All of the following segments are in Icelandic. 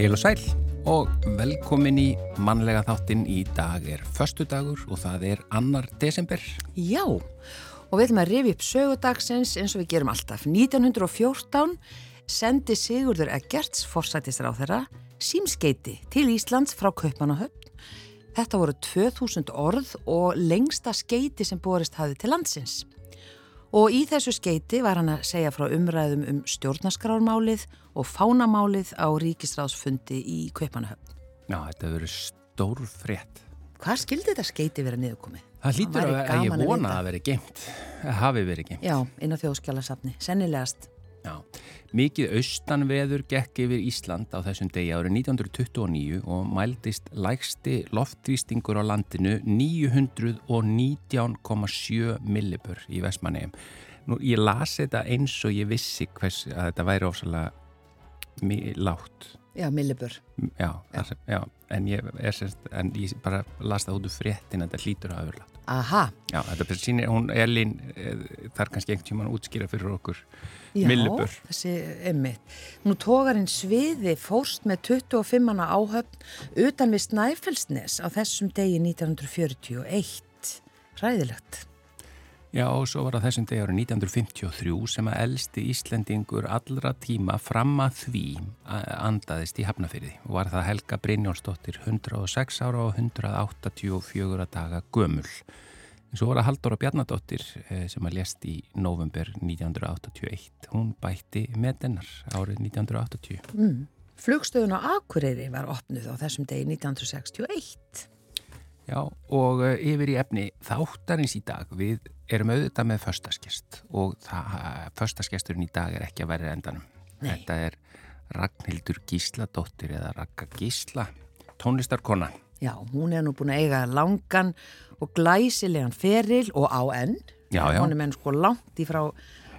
Heil og sæl og velkomin í mannlega þáttinn í dag er förstu dagur og það er annar desember. Já, og við ætlum að rifi upp sögudagsins eins og við gerum alltaf. 1914 sendi Sigurður Eggerts, forsættistur á þeirra, símskeiti til Íslands frá Kaupanahöfn. Þetta voru 2000 orð og lengsta skeiti sem borist hafði til landsins. Og í þessu skeiti var hann að segja frá umræðum um stjórnaskrármálið og fánamálið á ríkisráðsfundi í Kaupanahöfn. Já, þetta verður stór frétt. Hvað skildi þetta skeiti vera niðurkomið? Það hlýtur að, að ég vona að það veri geimt, hafi verið geimt. Já, inn á þjóðskjálasafni, sennilegast. Já, mikið austanveður gekk yfir Ísland á þessum degi árið 1929 og mældist lægsti loftvístingur á landinu 919,7 millibur í Vestmannegjum. Nú, ég lasi þetta eins og ég vissi hvers að þetta væri ofsalega látt. Já, millibur. Já, já. Já en, ég semst, en ég bara las það út úr fréttin að þetta hlýtur að öfurlátt. Aha. Já, þetta sýnir, hún, Elin, þar kannski einhvern tíma útskýra fyrir okkur millibur. Já, þessi emmitt. Nú tógarinn Sviði fórst með 25 áhöfn utan við Snæfellsnes á þessum degi 1941. Ræðilegt. Já, og svo var það þessum degi árið 1953 sem að elsti Íslendingur allra tíma fram að því andaðist í Hafnafyrði og var það Helga Brynjónsdóttir 106 ára og 184 daga gömul. En svo var það Halldóra Bjarnadóttir sem að lést í november 1981. Hún bætti með dennar árið 1980. Mm. Flugstöðun á Akureyri var opnuð á þessum degi 1961. Já, og yfir í efni þáttarins í dag við erum auðvitað með förstaskest og förstaskesturinn í dag er ekki að verða endanum. Nei. Þetta er Ragnhildur Gísladóttir eða Ragga Gísla, tónlistarkona. Já, hún er nú búin að eiga langan og glæsilegan feril og á enn. Já, já. Hún er menn sko langt í frá,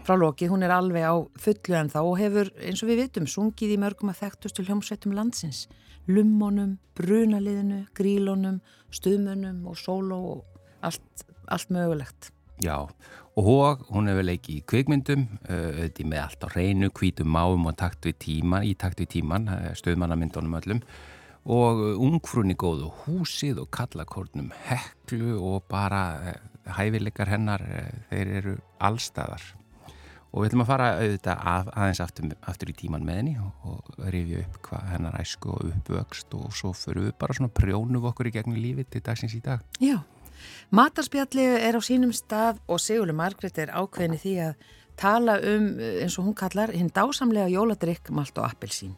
frá lokið, hún er alveg á fullu en þá og hefur, eins og við vitum, sungið í mörgum að þekktustu hljómsveitum landsins. Lummonum, brunaliðinu, grílonum, stuðmönnum og sóló og allt, allt mögulegt. Já, og hún hefur leikið í kvikmyndum, auðvitað með allt á reynu, hvítum máum og takt við tíman, í takt við tíman, stöðmannamyndunum öllum og ungfrunni góðu húsið og kallakórnum heklu og bara hæfileikar hennar, þeir eru allstaðar. Og við ætlum að fara auðvitað að, aðeins aftur, aftur í tíman með henni og, og rifja upp hvað hennar æsku og uppvöxt og svo fyrir við bara svona prjónum okkur í gegnum lífið til dagsins í dag. Já. Matarspjalli er á sínum stað og Sigurður Margret er ákveðin í því að tala um, eins og hún kallar, hinn dásamlega jóladrykk, malt og appelsín.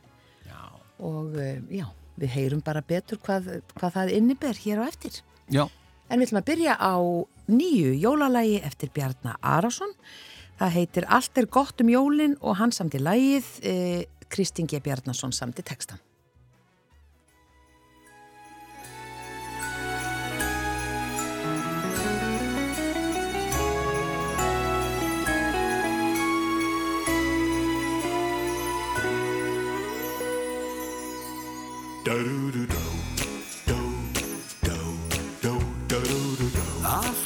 Já. Og já, við heyrum bara betur hvað, hvað það inniber hér á eftir. Já. En við ætlum að byrja á nýju jólalægi eftir Bjarnar Arason. Það heitir Allt er gott um jólin og hann samti lægið, eh, Kristín G. Bjarnason samti textan.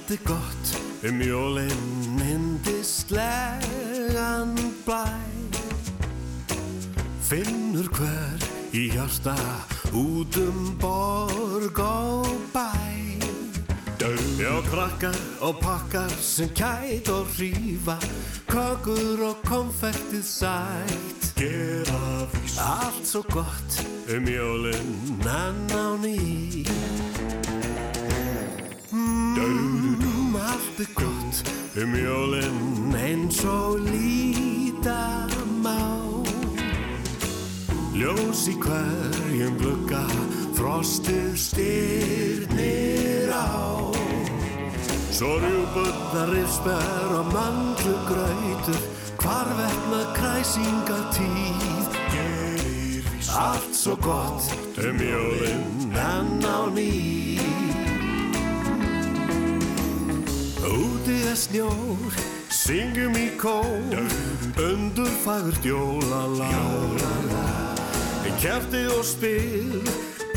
Er gott. Um jólinn myndislegan blæ. Finnur hver í hjarta út um borg og bæ. Já, krakkar og pakkar sem kæt og hrífa. Kökur og konfektið sætt. Gera vís Allt svo gott um jólinn enn á ný allt er gott um jólinn eins og líta má. Ljós í hverjum glugga, frostið styrnir á. Svo rjúbundar rifsber og mandlugrautur Hvarvetna kræsinga tíð Gerir Allt svo gott um jólinn enn á ný Úti er snjór, syngjum í kór, undur fagurt jólalá. Kæfti og spil,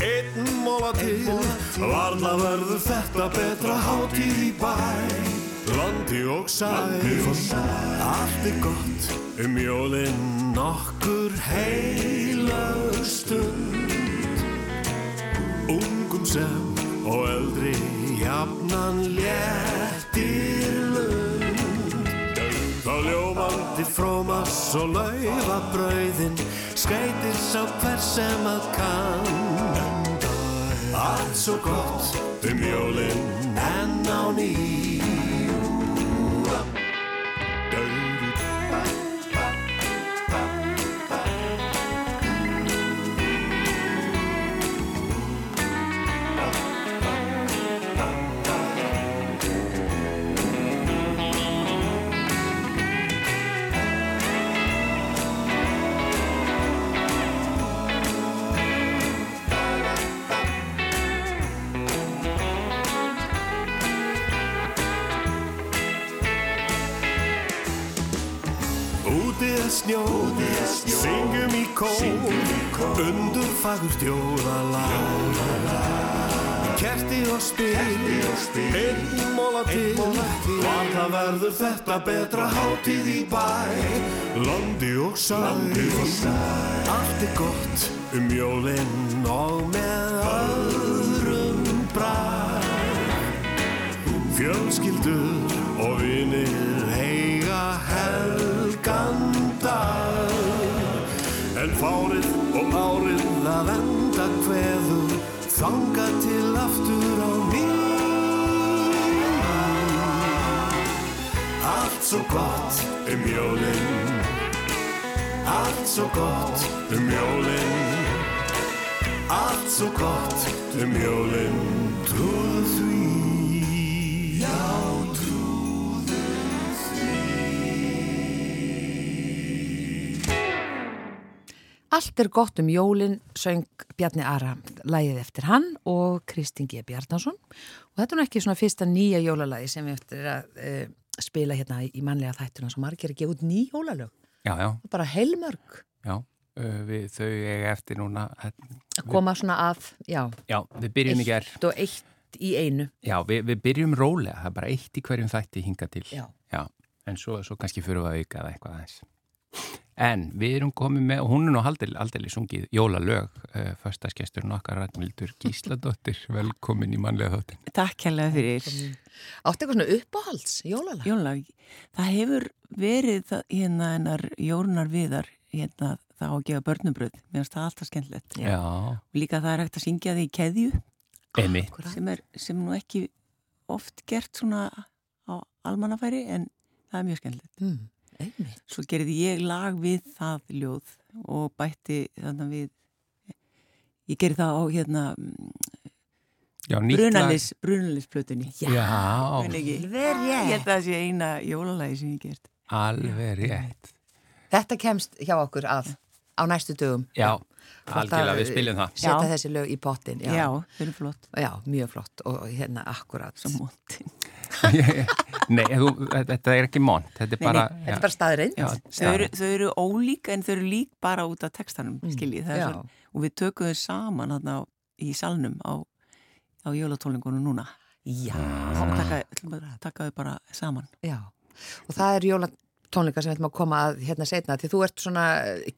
einn móla til Varla verður þetta betra hátíð í bæ. Landi og sæl Allt er gott um jólinn Okkur heilög stund. Ungum sem og eldri Jafnan léttir lund Þá ljómandi frómas og laufa brauðin Skreitir sá hver sem að kann. Allt svo gott um jólinn en á ný kór, undur fagurt jólalag. Kerti og spil, einn móla til, varla verður þetta betra hátíð í bæ. Landi og sæl, allt er gott um jólinn og með öðrum bræ. Fjölskyldur og vinir Svo gott um jólinn Allt svo gott um jólinn Allt svo gott um jólinn Trúðu því. Já, trúðu Allt er gott um jólin, söng Bjarni Ara lægið eftir hann og Kristín G. Bjarnason. Og þetta er nú ekki svona fyrsta nýja jólalagi sem við eftir að uh, spila hérna í mannlega þættuna sem margir að gefa út ný jólalög Já, já, bara heilmörg já. Við, þau eiga eftir núna. að koma svona Já, við byrjum í gerð. eitt og eitt í einu Já, við, við byrjum rólega. Það er bara eitt í hverjum þætti hinga til. Já. En svo, svo kannski fyrir við að auka það eitthvað aðeins. En við erum komið með, og hún er nú aldrei, aldrei sungið jólalög, uh, förstaskesturinn okkar Ragnhildur Gísladóttir, velkomin í mannlega þáttin. Takk hérlega fyrir Áttu eitthvað svona uppáhalds jólalag? Jólag. Það hefur verið það, hérna hennar Jórnar Viðar hérna það á að gefa börnubröð. Finnst það alltaf skemmtilegt. Já, Og líka það er hægt að syngja því í keðju. Akkúrat. sem er sem nú ekki oft gert svona á almannafæri en það er mjög skemmtilegt. Mm, einmitt. Svo gerði ég lag við það ljóð og bætti þannig við ég gerði það á hérna brunalisplötunni. Já. Alveg Ég held rétt. að það sé eina jólalagi sem ég gert. alveg rétt. Þetta kemst hjá okkur að á næstu dögum. Já, algjörlega, að við spiljum það. Setja Já. þessi lög í pottin. Já. Já, þau eru flott. Já, mjög flott og hérna akkurat. Svo móti. Nei, þú, þetta er ekki mont, þetta er Nei, bara... Þetta er bara staðreind. Já, Þau eru, þau eru ólík en þau eru lík bara út af textanum, Mm, skiljið. Það já. svo- Og við tökum þau saman þarna á- í salnum á, á jólatólingunum núna. Já, Og taka, taka þau bara saman. já. Og það er jólatónleika sem við ætlum að koma að hérna setna því þú ert svona,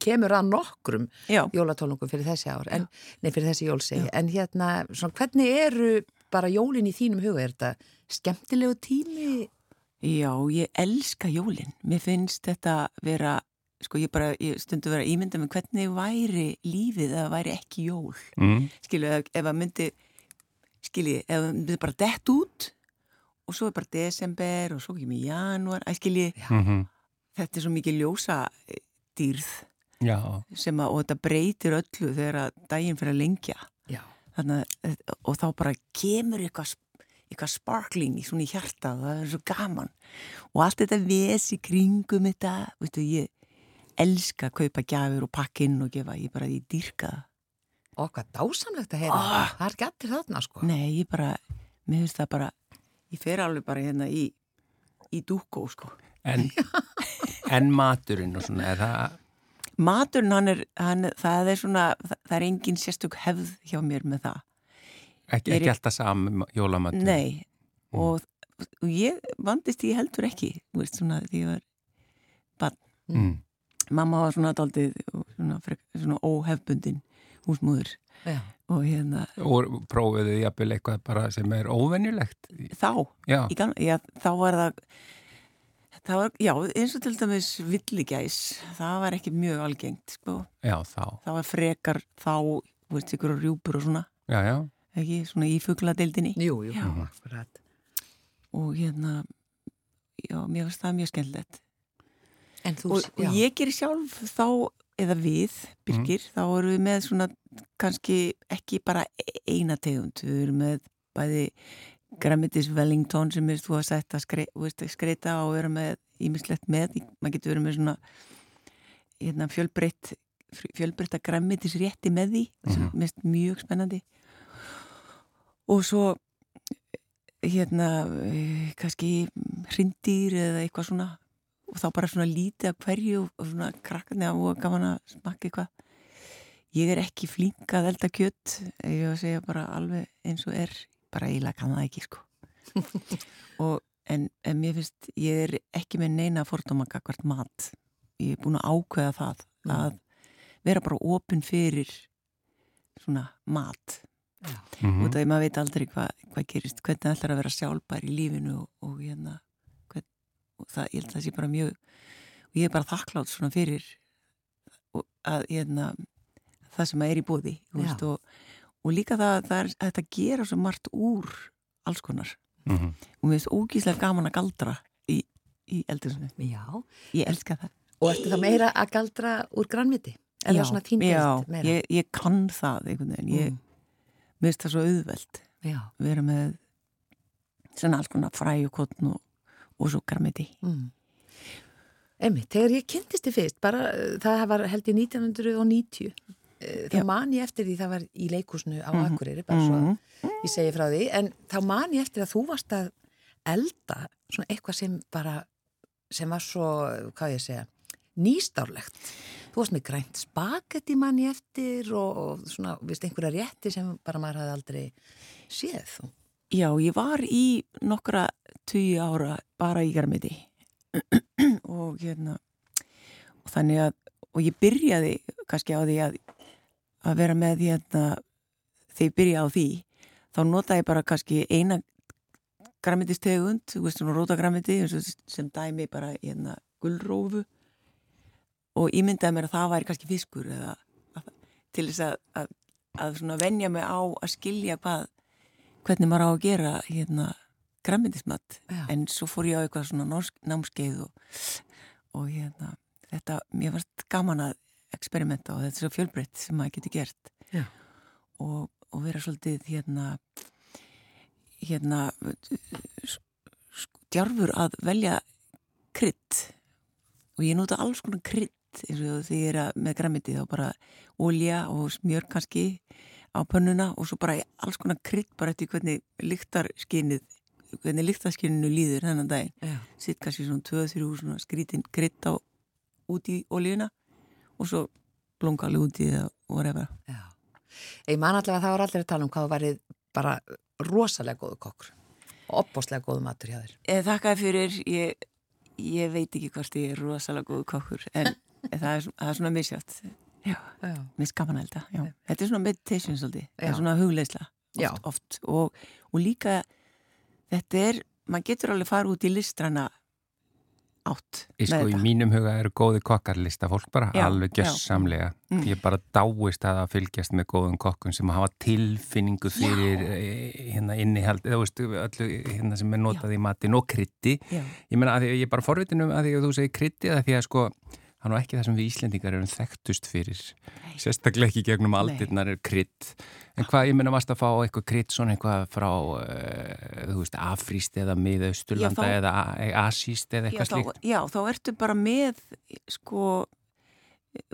kemur að nokkrum Já, jólatónleikum fyrir þessi ár, en, nei fyrir þessi jólsegi, en hérna, svona hvernig eru bara jólin í þínum huga, er þetta skemmtilegu tími? já, ég elska jólin. Mér finnst þetta vera, sko ég bara, ég stundu vera ímynda með hvernig væri lífið eða væri ekki jól. Mm, Skilju, ef, ef að myndi, skilji, ef að myndi bara dett út og svo er bara desember og svo kemur janúar, að skilji, mm þetta er svo mikið ljósa eh, dýrð Já, sem að, og þetta breytir öllu þegar að daginn fyrir að lengja. Þannig, að- og þá bara kemur eitthvað, eitthvað sparkling í í hjarta og það er svo gaman og allt þetta ves í kringum þetta, veistu, ég elska að kaupa gjafir og pakkinn og gefa, ég bara, ég dýrka það Og hvað dásamlegt að heyra, Ah. það er ekki allir þarna, sko. Nei, ég bara, mér finnst það bara ég fer alveg bara hérna í í dúkó, sko en, en maturinn og svona, er það... Maturinn, hann er, hann, það er svona, það, það er engin sérstök hefð hjá mér með það. Ekki, Ég er- ekki alltaf saman jólamatur. Nei, og, og ég vandist því heldur ekki, þú veist, svona því ég var barn. Mm. Mamma var svona daldið svona, svona óhefbundin húsmúður Já. og hérna Og prófiðu jafnvel eitthvað bara sem er óvenjulegt. þá, Já, gamla, já, þá var það það var, já, eins og til dæmis villigæs, það var ekki mjög algengt, sko, já, þá. það var frekar þá, þú veist, ykkur rjúpur og svona, Já, já. ekki, svona í fugladeildinni Jú, jú, Já. akkurat. og hérna já, mér finnst það mjög skemmtilegt En þú, og, og ég gerir sjálf þá eða við, Birgir, þá erum við með svona kannski ekki bara e- eina tegund, við erum með bæði Grammitis Wellington sem er þú að setja veist, skreita og vera með ímislegt með, maður getur verið með svona hérna, fjölbreytt fjölbreytta Grammitis rétti með því sem Mhm. mest mjög spennandi. Og svo hérna eh, kannski hrindýr eða eitthvað svona og þá bara svona lítið af hverju og- svona krakkarni og gaman að smakka eitthvað. Ég er ekki flink að elda kjött ég að segja bara alveg eins og er bara eiginlega kann það ekki sko. Og en, en mér finnst ég er ekki með neina fordóma hvert mat. Ég er búin að ákveða það að vera bara opinn fyrir svona mat. Mm út af því maður veit aldrei hvað hva gerist, hvernig það ætlar að vera sjálfbær í lífinu og, og hérna hvern, og það, ég held að það sé bara mjög og ég er bara þakklátt svona fyrir og að hérna það sem er í bóði og, og líka það, það er að þetta gera svo margt úr alls konar -hmm. og mér finnst ógíslega gaman að galdra í, í eldursunni, Já. ég elska það Og ertu það meira að galdra úr grannviti? Er það svona þín já, meira? ég, ég kann það einhvern veginn, ég, Mm. mér finnst það svo auðvelt Já. vera með svona alls konar fræ og og, svo græmiti. Mm. Einmitt, þegar ég kynntist þið fyrst, bara það var held ég 1990, uh, þá Já. man ég eftir því það var í leikúsnu á Mhm. Akureyri, bara svo Mhm. ég segi frá því, en þá man ég eftir að þú varst að elda svona eitthvað sem bara, sem var svo, hvað ég segja, nýstárlegt. Þú varst með grænt spagetti man ég eftir og, og svona, viðst, einhverja rétti sem bara maður hafði aldrei séð. Já, ég var í nokkra tugi ára bara í græmiti og hérna og þannig að, og ég byrjaði kannski á því að að vera með hérna þegar ég byrjaði á því, þá notaði ég bara kannski eina græmitistegund, þú veist svona róta græmiti sem dæmi bara hérna gulrófu og ímyndaði mér að það væri kannski fiskur eða að, til þess að, að, að svona venja mig á að skilja hvað hvernig maður á að gera hérna græmitismat Já. en svo fór ég á eitthvað svona norsk, námskeið og, og hérna þetta, mér varst gaman að experimenta og þetta er svo fjölbreytt sem maður getur gert Já. og, og vera svolítið hérna hérna djarfur að velja krydd og ég nota alls konar krydd eins og því ég er að- með græmiti þá bara ólja og smjör kannski á pönnuna og svo bara alls konar krydd bara eftir hvernig lyktarskinnið hvernig lyktarskinninu líður þennan Já. sitt kannski svona 2-3 svona skrítin krydd á út í ólíuna og svo alveg út í það og Já. Ég man allavega að það var allir að tala um hvað værið bara rosalega góðu kokkur og opbóslega góðu matur hjá þér. Þakkaði fyrir, ég, ég veit ekki hvort ég er rosalega góð kokkur en það er, það er svona misjátt já. Þetta er svona meditation svolítið, það er svona hugleisla oft, oft. Og, og líka þetta er, maður getur alveg fara út í listrana átt Í, sko, í mínum huga eru góði kokkarlista fólk bara Já, alveg já. gjössamlega Mm. ég bara dáist að að fylgjast með góðum kokkum sem hafa tilfinningu fyrir eh, hérna innihald eða veistu, öllu hérna sem er notað í matin og krytti Já. ég því, að ég er bara forvitin um að því að þú segir krytti að því að sko er nú ekki það sem við Íslendingar erum þekktust fyrir. Sérstaklega ekki gegnum aldirnar er krydd. En hvað, ég meina varst að fá eitthvað krydd svona eitthvað frá uh, veist, afríst eða miðausturlanda Já, þá- eða asíst eða Já, eitthvað þá, slíkt? já, þá ertu bara með sko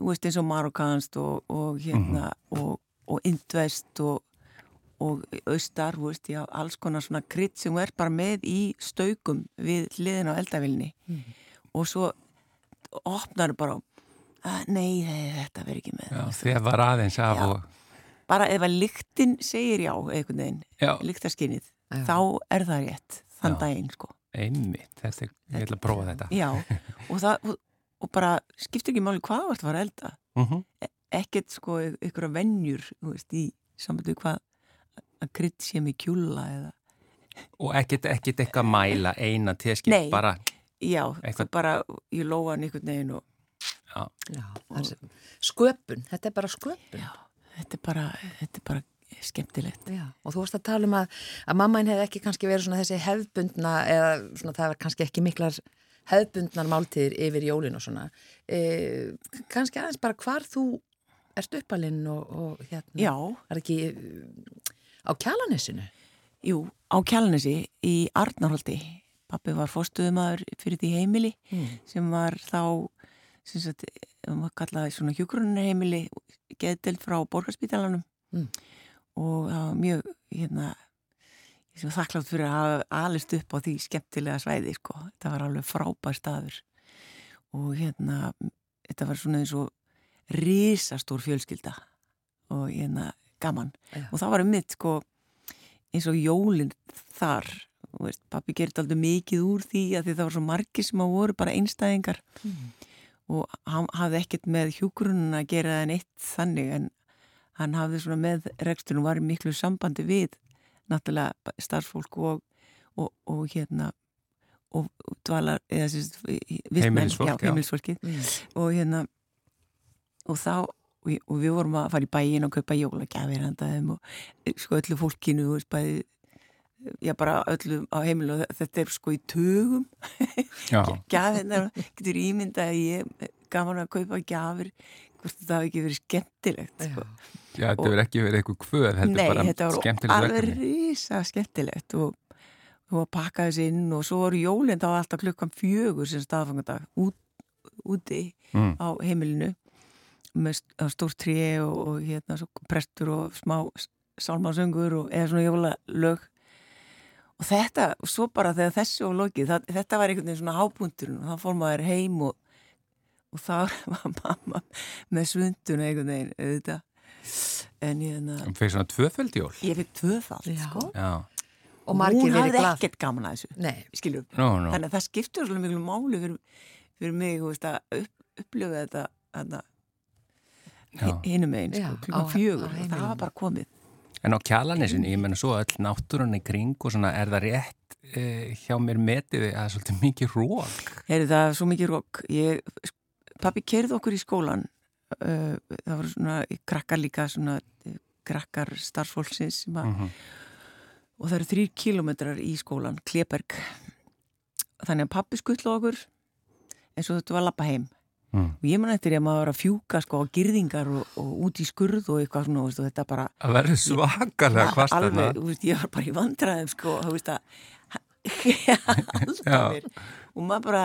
veist eins og marokkanst og, og hérna og, og indvest og, og austar, veist, já, alls konar svona krydd sem ert bara með í staukum við hliðin á eldavilni og svo opnar bara að, nei, þetta verður ekki með Já, þegar var aðeins af Já. og bara ef að lyktin segir já einhvern veginn, Já. þá er það rétt, þann Já. daginn sko einmitt, þetta, er- ég ætla að prófa þetta. já, og það og, og bara skiptir ekki máli hvað þú ert að fara að elda Mhm. ekkert sko ykkur að venjur þú veist, í við hvað að krydd sé með kjúla eða Og ekkit eitthvað mæla eina teskip, Nei. bara, já, Eitthvað- bara ég lóa hann einhvern veginn og já, Já, það er sem- sköpun, þetta er bara sköpun. já, þetta er bara, þetta er bara skemmtilegt Já, og þú varst að tala um að, að mammainn hefði ekki kannski verið svona þessi hefðbundna eða svona það var kannski ekki miklar hefðbundnar máltíðir yfir jólin og svona. E, kannski aðeins bara hvar þú ert uppalinn og, og hérna. já, er ekki eh, á kjalanesinu. jú, á Kjalanesi í Arnarholti pappi var fórstuðumæður fyrir því heimili sem var þá sem sagt, um að kalla svona hjúgrunarheimili geðdelt frá borgarspítalanum Mm. og það var mjög hérna þakklátt fyrir að hafa alist upp á því skemmtilega svæði sko. þetta var alveg frábær staður og hérna þetta var svona eins og risastór fjölskylda og hérna gaman Já. og það var um mitt sko eins og jólinn þar veist, pappi gerði aldrei mikið úr því að því það var svo margir sem að voru bara einstæðingar. Og hann hafði ekkert með hjúgrunun að gera það neitt þannig en hann hafði svona með reksturinn var í miklu sambandi við náttúrulega starfsfólk og, og, og hérna og, og dvalar heimilisfólki Mm. og hérna og þá og, og við vorum að fara í bæin og kaupa jólagjafir og eh, sko öllu fólkinu veist, bæði já bara öllu á heimilu og þetta er sko í tugum. Já, gjafirnar, getur ímynda að ég gaman að kaupa gjafir hvort þetta hafi ekki verið skemmtilegt sko. já, þetta verður ekki verið eitthvað kvöð, þetta Nei, er bara þetta var alveg risa skemmtilegt og þú að pakka þessi inn og svo voru jólinn þá alltaf klukkan fjögur sem staðfangandag út, úti Mm. á heimilinu með st- á stórt tré og, og hérna svo prestur og smá sálmásöngur og eða svona jólalög og þetta, og svo bara þegar þessi og lokið, það, þetta var einhvern veginn svona hábúnturinn og þá fór maður heim og, og þá var mamma með svunduna einhvern veginn auðvitað. En ég, hérna, Það fyrir svona tvöföldjól. ég fikk tvöfald Já. sko. Já, Og margir hún hafði ekkert gaman að þessu Nei, skilur, nú, nú, þannig að það skiptur svolítið miklu máli fyrir, fyrir mig þú veist, að upp, upplifa þetta megin Já, sko, á- klukkan á fjögur. og það var bara komið En á kjalanesinu, ég menna svo öll náttúran í kring og svona, er það rétt e, hjá mér metið að það er svolítið mikið rók? Heyri, það er svo mikið rók ég, pappi kerði okkur í skólan uh, það voru svona krakkar líka svona eh, krakkar starfsfólksins Mm og það eru þrýr kilómetrar í skólan, Kleberg. Þannig að pappi skuttla okkur eins og þetta var að lappa heim Mm. og ég man eftir ég að maður var að fjúka sko á girðingar og, og út í skurð og eitthvað svona veist, og þetta bara Það verður svakalega hvast alveg, þarna. þú veist, ég var bara í vandræðum sko, þú veist að Já. og maður bara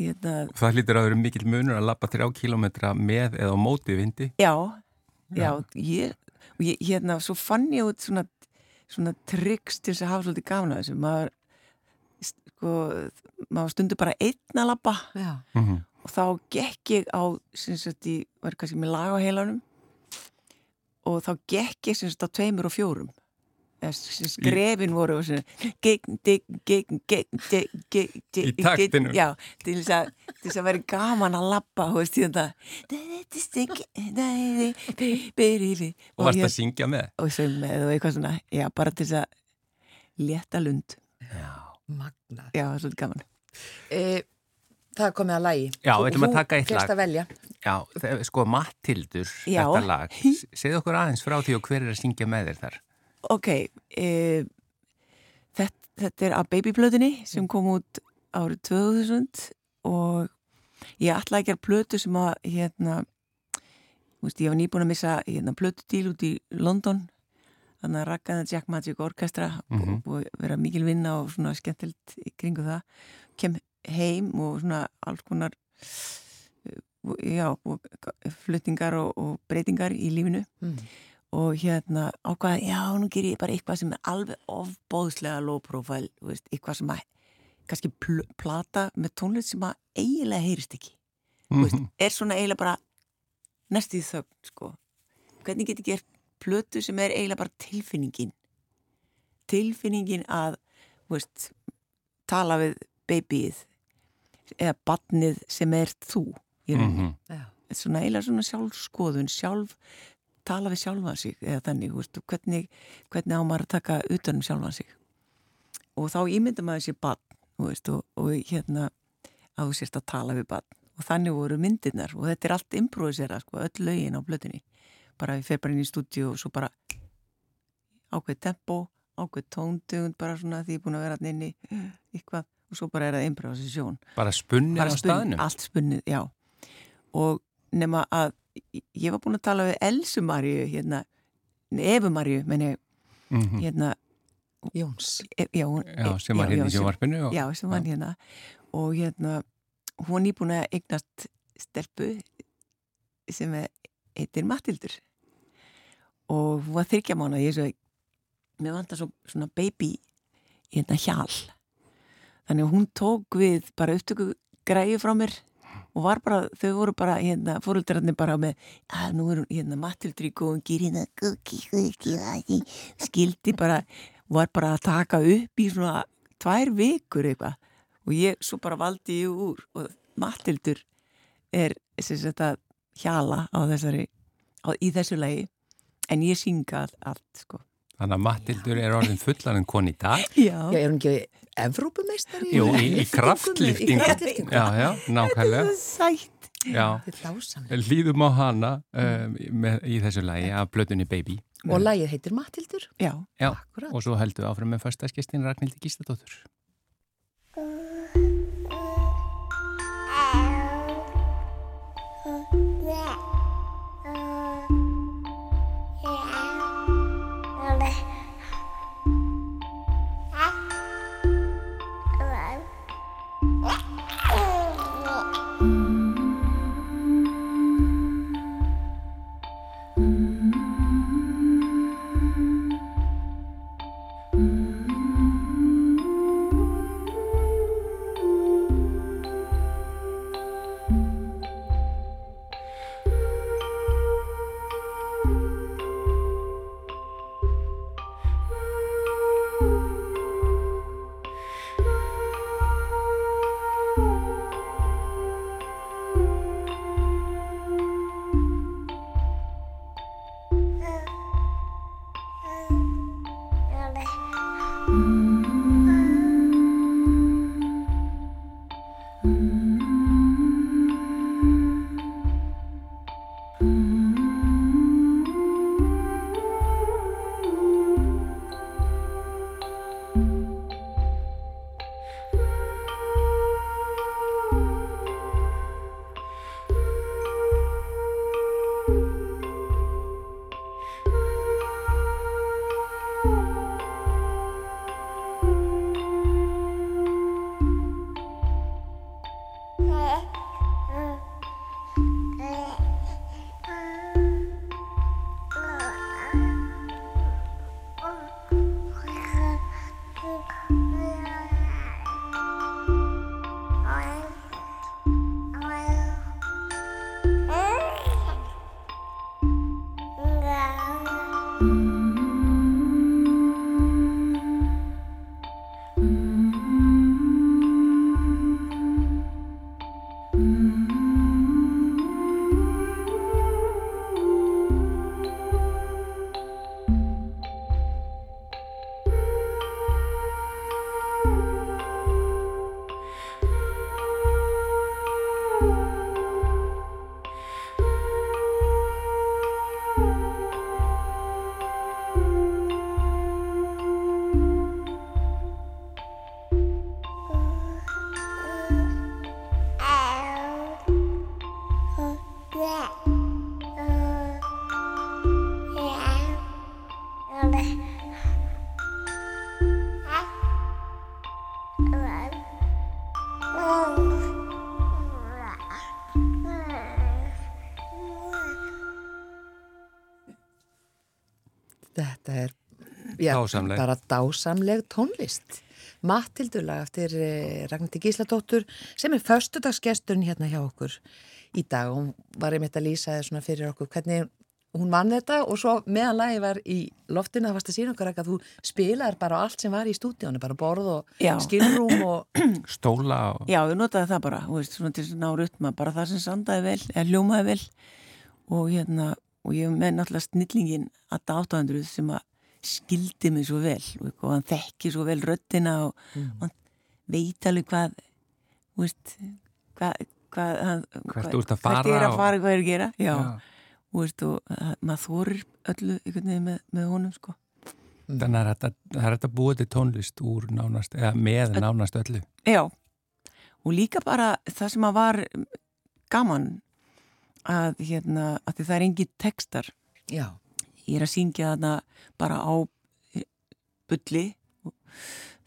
hérna, Það hlýtur að vera mikill munur að lappa þrjá kílómetra með eða á móti vindi. já, já, ég, og ég hérna, svo fann ég út svona, svona tricks til þess að hafa svolítið gaman að þessu maður sko, maður stundur bara einn að lappa já. Mm og þá gekk ég á sagt ég var kannski með lag á heilanum og þá gekk ég sagt á tveimur og fjórum Eða skrefin voru gegn, gegn, gegn, gegn, gegn, gegn, gegn Í taktinu. já, til þess að til þess að vera gaman að lappa Og varst að syngja með. og söng með og eitthvað svona já, bara til þess að létta lund Magnað. já, það er svolítið gaman E, það er komið að lægi. Já, við ætlum að taka eitt Þú lag. fyrst að velja. Já, sko Mattildur, Já. þetta lag. Segð okkur aðeins frá því og hver er að syngja með þér þar? Ok, e, þetta, þetta er að babyplötunni sem kom út árið 2000 og ég ætlaði að gera plötu sem að hérna, þú veist, ég var nýbúin að missa hérna, plötudíl út í London þannig að rakkaði Jack Magic Orchestra Mhm. og, og vera mikil vinna og svona skemmtilt í kringu það kem heim og svona alls konar uh, já, og flutningar og, og breytingar í lífinu Mm. og hérna ákvaða, já, nú ger ég bara eitthvað sem er alveg ofbóðslega low profile, veist, eitthvað sem að kannski pl plata með tónlist sem að eiginlega heyrist ekki mm -hmm. er svona eiginlega bara næst í þögn sko. hvernig getur gert plötu sem er eiginlega bara tilfinningin tilfinningin að veist, tala við babyið eða badnið sem er þú mm -hmm. svona eiginlega svona sjálfskoðun sjálf, tala við sjálfa sig eða þannig, veist, hvernig, hvernig á maður að taka utanum sjálfa sig? Og þá ímynda maður sér badn veist, og, og hérna að þú sérst að tala við badn og þannig voru myndirnar og þetta er allt improvisera sko, öll lögin á blötunni bara við feir bara inn í stúdíu og svo bara ákveð tempo ákveð tóndugund bara svona því ég er búin að vera inn í eitthvað og svo bara er það improvisasjón bara spunnið á staðnum? allt spunnið, já. Og nema að ég var búin að tala við Elsu Marju hérna, Efu Marju menni, mm -hmm. hérna Jóns. E, já, hún, já, sem var hérna í sjónvarpinu og... já, sem var hérna. Og hérna, hún er búin að eignast stelpu sem heitir Matildur og hún var þryggja mánu og ég svo mér vant að svona baby hérna hjál þannig að hún tók við bara upptöku græði frá mér og var bara, þau voru bara hérna, fóröldararnir bara með að nú er hérna Matildri góðungir hérna skildi bara var bara að taka upp í svona tvær vikur eitthvað og ég svo bara valdi ég úr og Matildur er sagt, hjala á þessari á, í þessu lagi en ég synga allt sko Þannig að Matildur er orðin fullan en kon í dag. Já. Já, er hún ekki Evrópumestari? Jú, í, í kraftlýftingu. Já, já, nákvæmlega. Þetta er sætt. Já, líðum á hana um, með, í þessu lægi af blöðunni Baby. Og lægið heitir Matildur? Já. Já, og svo heldum við áfram með fyrstaskistin Ragnhildi Gístadóttur. Bye. Já, dásamleg. bara dásamleg tónlist Mattildulag eftir eh, Ragnardi Gísladóttur sem er förstudagsgesturinn hérna hjá okkur í dag og hún var einmitt að lýsa það svona fyrir okkur hvernig hún vann þetta og svo meðan lagi var í loftinu það varst að sína okkur ekki að þú spilaðir bara á allt sem var í stúdíónu, bara borð og Já. skilrúm og Stóla og... Já, við notaði það bara, þú veist, svona til að ná rutma, bara það sem sandaði vel, eða hljómaði vel og hérna, og ég með náttúrulega snillingin að 800 sem að skildi mig svo vel og hann þekki svo vel röttina og hann veit alveg hvað, þú veist, hvað, hvað, hann, Hvert þú ert að Hvert er fara að og- fara, hvað ég er að gera, já, Já. veist, og að, maður þorir öllu með, með honum, sko. Þannig að það er þetta búið til tónlist úr nánast, eða með nánast öllu. Já, og líka bara það sem að var gaman að hérna, að því það er engin textar já, ég er að syngja þarna bara á eh, bulli og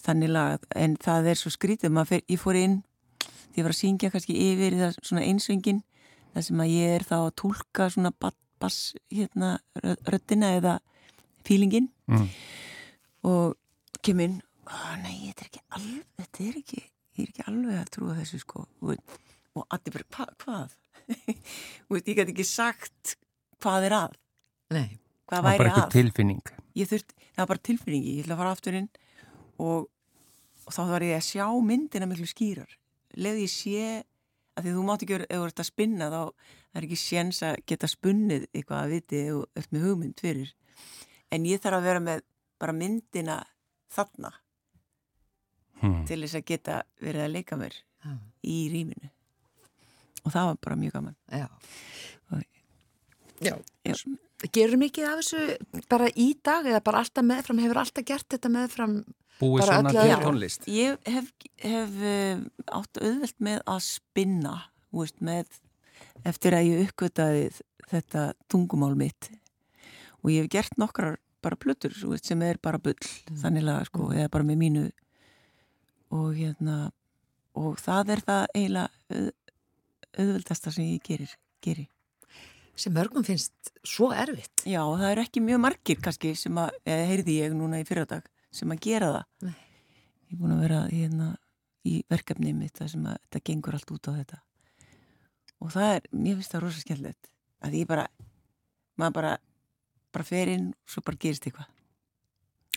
þannig lagað, en það er svo skrítið maður fer, ég fór inn því ég var að syngja kannski yfir í það svona einsöngin það sem að ég er þá að tólka svona ba- bass hérna röddina eða fílingin Mm. og kem inn "Ó, nei, þetta er ekki alveg þetta er ekki, ég er ekki alveg að trúa þessu sko og, og allir bara, hva, hvað? og ég gæti ekki sagt hvað er að nei, hvað Það var bara væri eitthvað að tilfinning. ég þurft, það var bara tilfinningi, ég ætla að fara aftur inn og, og þá var ég að sjá myndina miklu skýrar leði ég sé að því þú mátt ekki vera, ef þú ert að spinna þá það er ekki séns að geta spunnið eitthvað að viti ef þú ert með hugmynd fyrir en ég þarf að vera með bara myndina þarna Hmm. til þess að geta verið að leika mér já, í rýminu og það var bara mjög gaman já. Og- Já, Já. Gerur mikið af þessu bara í dag eða bara alltaf meðfram, hefur alltaf gert þetta meðfram Búið Bara svona til tónlist. Ég hef, hef uh, átt auðvelt með að spinna þú veist, með, eftir að ég uppgötaði þetta tungumál mitt. Og ég hef gert nokkrar bara plötur þú veist, sem er bara bull þannig laga sko, eða bara með mínu. Og hérna og það er það eiginlega auð, auðveldasta sem ég gerir, gerir. Sem mörgum finnst svo erfitt. Já, það eru ekki mjög margir kannski sem að, eða heyrði ég núna í fyrradag sem að gera það. Nei. Ég er búin að vera hérna í verkefni mitt þar sem að þetta gengur allt út á þetta. Og það er, mér finnst það rosa skemmtilegt. Að ég bara, maður bara, bara fer inn og svo bara gerist eitthvað.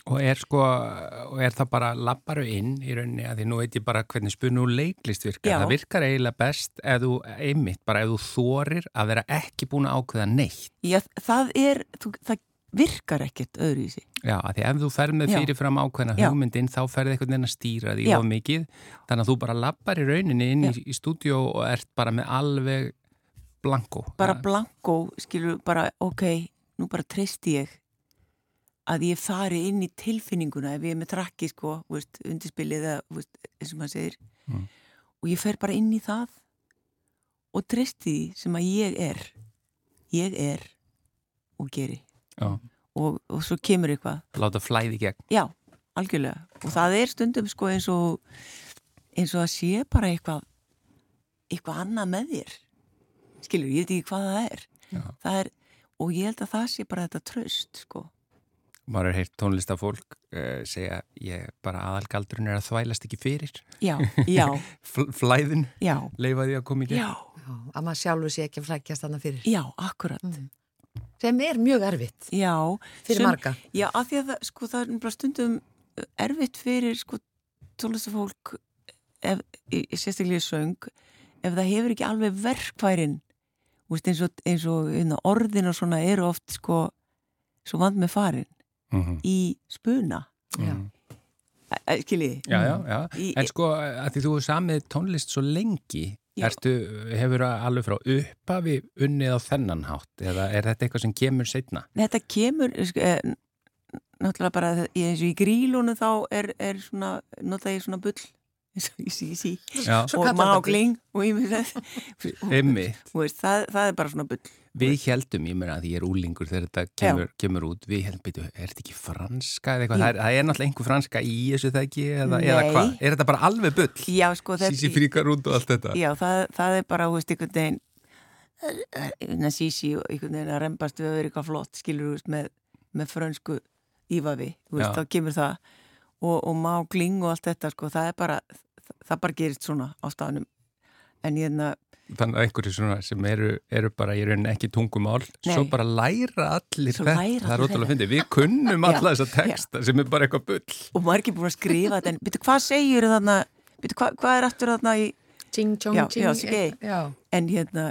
Og er sko, og er það bara labbaru inn í rauninni að því nú veit ég bara hvernig spunni úr leiklist virkar. Já. Það virkar eiginlega best ef þú, einmitt, bara ef þú þorir að vera ekki búin að ákveða neitt. Já, það er, þú, það virkar ekkert öðru í sig. Já, að því ef þú ferð með Já. fyrirfram ákveðna Já. hugmyndin þá ferð einhvern veginn að stýra því Já. of mikið. Þannig að þú bara labbar í rauninni inn í, Já. í stúdíó og ert bara með alveg blanko. Bara blanko, skilur, bara, ok, nú bara treysti ég að ég fari inn í tilfinninguna ef ég er með trakki, sko, veist, undirspilið eða, veist, eins og maður segir Mm. og ég fer bara inn í það og treysti því sem að ég er ég er og geri Já. og, og svo kemur eitthvað Láta flæði gegn. já, algjörlega og það er stundum sko eins og eins og að sé bara eitthvað eitthvað annað með þér skilur, ég veit ekki hvað það er Já. það er, og ég held að það sé bara þetta tröst sko Maður er heilt tónlistafólk uh, segja ég bara aðalgaldurinn er að þvælast ekki fyrir. Já, já, Fl flæðin, já. leifa því að koma í gegn. já, Já, að maður sjálfur sé ekki að flækjast þarna fyrir. já, akkurat. Mm. Sem er mjög erfitt. Já, fyrir Sum- marga. Já, af því að það, sko, það er bara stundum erfitt fyrir sko, tónlistafólk ef, í, í sérstaklega í söng ef það hefur ekki alveg veist, eins og, eins og inna, orðin og svona eru oft sko, svo vand með farin Mm -hmm. í spuna skiljiði já, já. Í- En sko, að því þú er samið tónlist svo lengi, ertu, hefur alveg frá upphafi unnið á þennan hátt eða er þetta eitthvað sem kemur setna? Þetta kemur sko, eh, náttúrulega bara eins og í grílunu þá er, er svona, nota ég svona bull sí, sí. Og þetta mágling og Emmi, það, það er bara svona bull. Við heldum, ég meina að ég er úlingur þegar þetta kemur, kemur út, við heldum, byrju, er þetta ekki franska eða eitthvað? Það er, það er náttúrulega einhver franska í þessu það ekki? Eða, eða hvað? Er þetta bara alveg bull? Já, sko, Sísi fríkar út og allt þetta? Já, það, það er bara, þú veist, einhvern veginn einhvern sísi og einhvern veginn að rembast við að vera eitthvað flott, skilur, þú veist, með, með frönsku ífafi, þú veist, þá kemur það. Og, og mágling og allt þetta, sko, það er bara það bara gerist svona á staðnum. En hérna, þannig að einhverju sem eru, eru bara í rauninni ekki tungumál Nei. svo bara læra allir svo þetta. læra það er ótrúlega að finna, við kunnum alla þessa texta sem er bara eitthvað bull. Og maður er ekki búin að skrifa þetta en byrju hvað segir þarna? Byrju hvað, hvað er aftur þarna í Ching, chong, já, ching, já, já. en hérna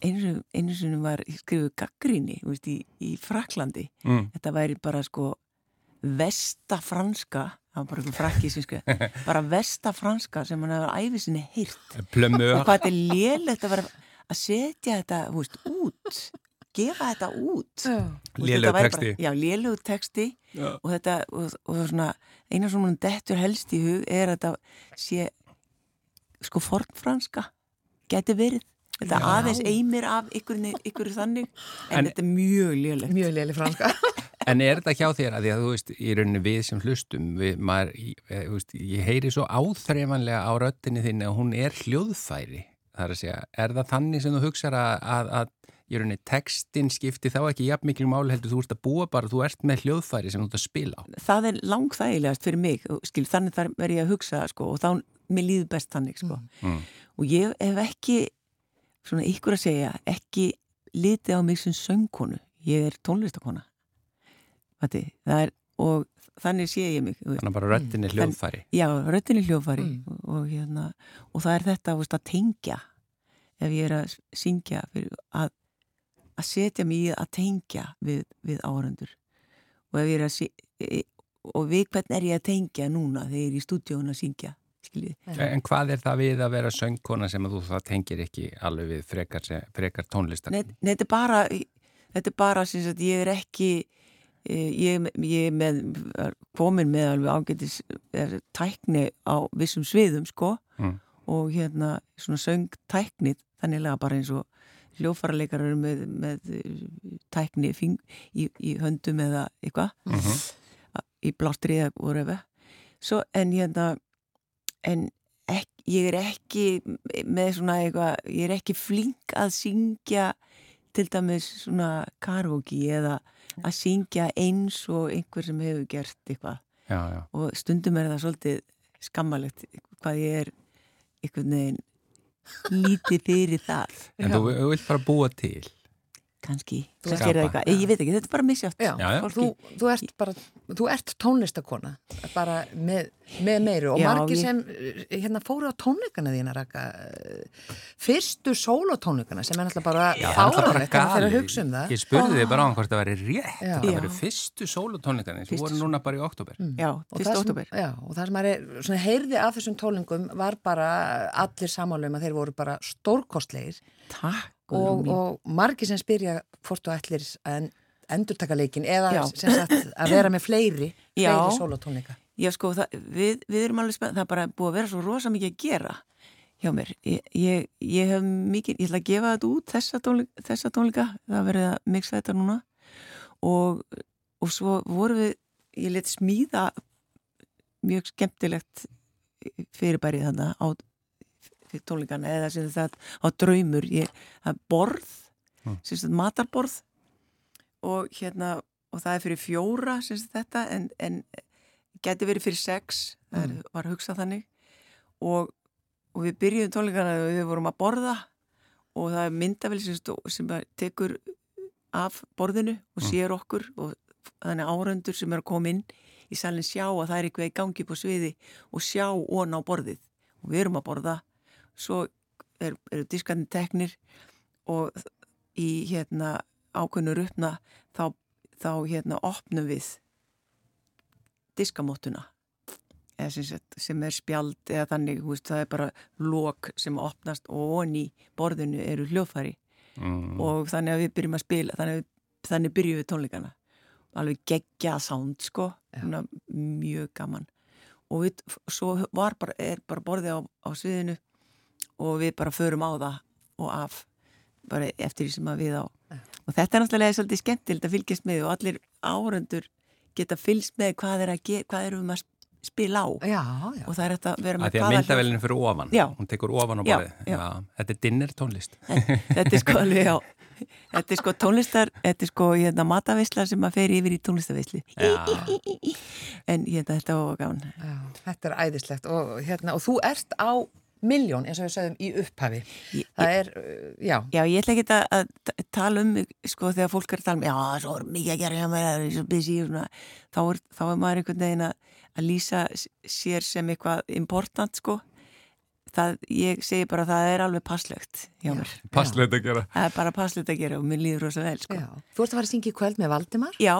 einu, einu sinni var skrifuð gaggríni í, í Fraklandi mm. þetta væri bara sko vestafranska það var bara einhver frakki sem sko bara vestafranska sem hann hefur æfið sinni hýrt og hvað þetta er lélægt að vera að setja þetta veist, út. Gefa þetta út. Lélög texti. já, lélög texti. Og þetta og, og svona, eina sem hann dettur helst í hug er að þetta sé sko fornfranska geti verið Þetta Já. aðeins eimir af ykkur, ykkur þannig en, en þetta er mjög lélægt. Mjög lélægt franska. En er þetta hjá þér að því að þú veist, í rauninni við sem hlustum, við, maður, ég, eh, veist, ég heyri svo áþreifanlega á röttinni þinni að hún er hljóðfæri. Það er að segja, er það þannig sem þú hugsaður að, að, að í rauninni textin skipti þá ekki jafn mikil máli heldur þú ert að búa bara, þú ert með hljóðfæri sem þú ert að spila á. Það er langþægilegast fyrir mig, skil, þannig þar er ég að hugsa sko, og þá mér líður best þannig sko. Mm. Og ég hef ekki, svona ykkur að segja, ekki litið á mig sem söngkonu, ég er tónlistakona er, og þannig sé ég mig Þannig bara röttinni hljóðfæri Já, röttinni hljóðfæri mm. og, og, hérna, og það er þetta veist, að tengja. Ef ég er að syngja að, að setja mig í að tengja við, við áhrandur og ef ég er að e, og við hvern er ég að tengja núna þegar ég er í stúdíón að syngja Skiljið. En hvað er það við að vera söngkona sem að þú það tengir ekki alveg við frekar, frekar tónlistar? Nei, þetta er bara þetta er bara sem sagt ég er ekki ég, ég með, komin með alveg ágætis tækni á vissum sviðum sko mm. og hérna svona söngtækni þannig að bara eins og hljófarleikar eru með, með tækni fing, í, í höndum eða eitthvað mm -hmm. í bláttri eða voru svo en hérna en ek, ég er ekki með svona eitthvað ég er ekki flink að syngja til dæmis svona karaoke eða að syngja eins og einhver sem hefur gert eitthvað já, já. og stundum er það svolítið skammalegt hvað ég er einhvern veginn lítið fyrir það En já. þú vilt bara búa til kannski, ég veit ekki, þetta er bara misjátt þú, þú ert bara þú ert tónlistakona bara með, með meiru. Og já, margir ég... sem hérna fóru á tónleikana þína raka fyrstu sólotónleikana sem er náttúrulega bara fáralegt þegar að hugsa um það. Ég spurði þig bara á hvort það væri rétt. Já. það væri fyrstu sólotónleikana sem voru núna bara í oktober mm. já, fyrstu oktober og það sem er heyrði af þessum tónlingum var bara allir samálum að þeir voru bara stórkostleir takk og, og margi sem spyrja hvort þú ætlir að endurtaka leikin eða sagt, að vera með fleiri fleiri solotónleika Já sko, það, við, við erum alveg spennt það er bara búið að vera svo rosa mikið að gera hjá mér. Ég, ég, ég hef mikið, ég ætla að gefa þetta út þessa tónleika, þessa tónleika það verið að mixa þetta núna. Og, og svo voru við ég leti smíða mjög skemmtilegt fyrirbærið þannig á fyrir tónleikana eða sem það á draumur ég, er borð mm. sem sagt matarborð og hérna og það er fyrir fjóra sem sagt þetta en, en geti verið fyrir sex það mm. var að hugsa þannig og, og við byrjuðum tónleikana og við vorum að borða og það er myndavel sem, sem tekur af borðinu og mm. sér okkur og þannig áröndur sem er að koma inn í salin sjá að það er eitthvað í gangi på sviði og sjá ón á borðið og við erum að borða svo er, eru diskandi teknir og í hérna ákveðnur uppna þá, þá hérna opnum við diskamótuna sem er spjald eða þannig veist, það er bara lok sem opnast og onni borðinu eru hljóðfæri. Mm. og þannig að við byrjum að spila þannig, þannig byrjum við tónleikana. Alveg geggja sánd sko. Ja. mjög gaman. Og við, svo var bara, er bara borðið á, á sviðinu og við bara förum á það og af bara eftir því sem að við á. Og þetta er náttúrulega svolítið skemmtilegt að fylgjast með og allir áröndur geta fylgst með hvað er að gera, hvað erum við að spila á. Já, já. og það er þetta að vera með að því að myndavelinu fyrir ofan. Já. hún tekur ofan á borði þetta er dinner tónlist. Þetta er sko alveg, já. Þetta er sko tónlistar þetta er sko hérna matavisla sem að fer yfir í tónlistavisli en hérna þetta var gaman. Þetta er æðislegt og hérna og þú ert á miljón eins og við sögum í upphafi. Það er, uh, já, Já, ég ætla ekki að, tala um, sko, þegar fólk er að tala um, já, svo er mikið að gera hjá mér, það er svo busy þá er, þá er maður einhvern veginn að, að lýsa sér sem eitthvað important, sko. Það, ég segi bara að það er alveg passlegt hjá mér. Passleit að gera. Það er bara passlegt að gera og mér líður rosa vel, sko. já. Þú ert að fara að syngja í kvöld með Valdimar Já,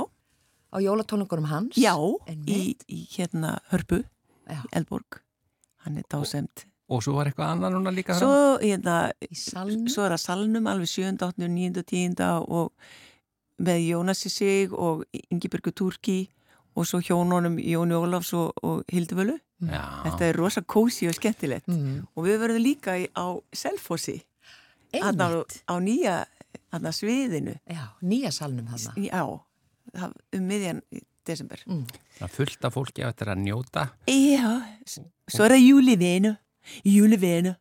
á jólatónungurum hans. já, í, í hérna Hörpu, Já. Eldborg, hann er dásemt. Og svo var eitthvað annað núna líka. Svo, hérna, Í salnum. svo er það salnum alveg 7, 8, 9, 10 og með Jónasi Sig og Ingibjörgu Turki og svo hjónunum Jóni Ólafs og, og Hildivölu. Já. Þetta er rosa kósi og skemmtilegt Mm. og við verðum líka í, á Selfossi á, á nýja þarna sviðinu Já, nýja salnum þarna. Já, það- um miðjan í desember. Mm. Það er fullt af fólki að þetta að njóta. Já, svo er það júlivinu, júlivinu,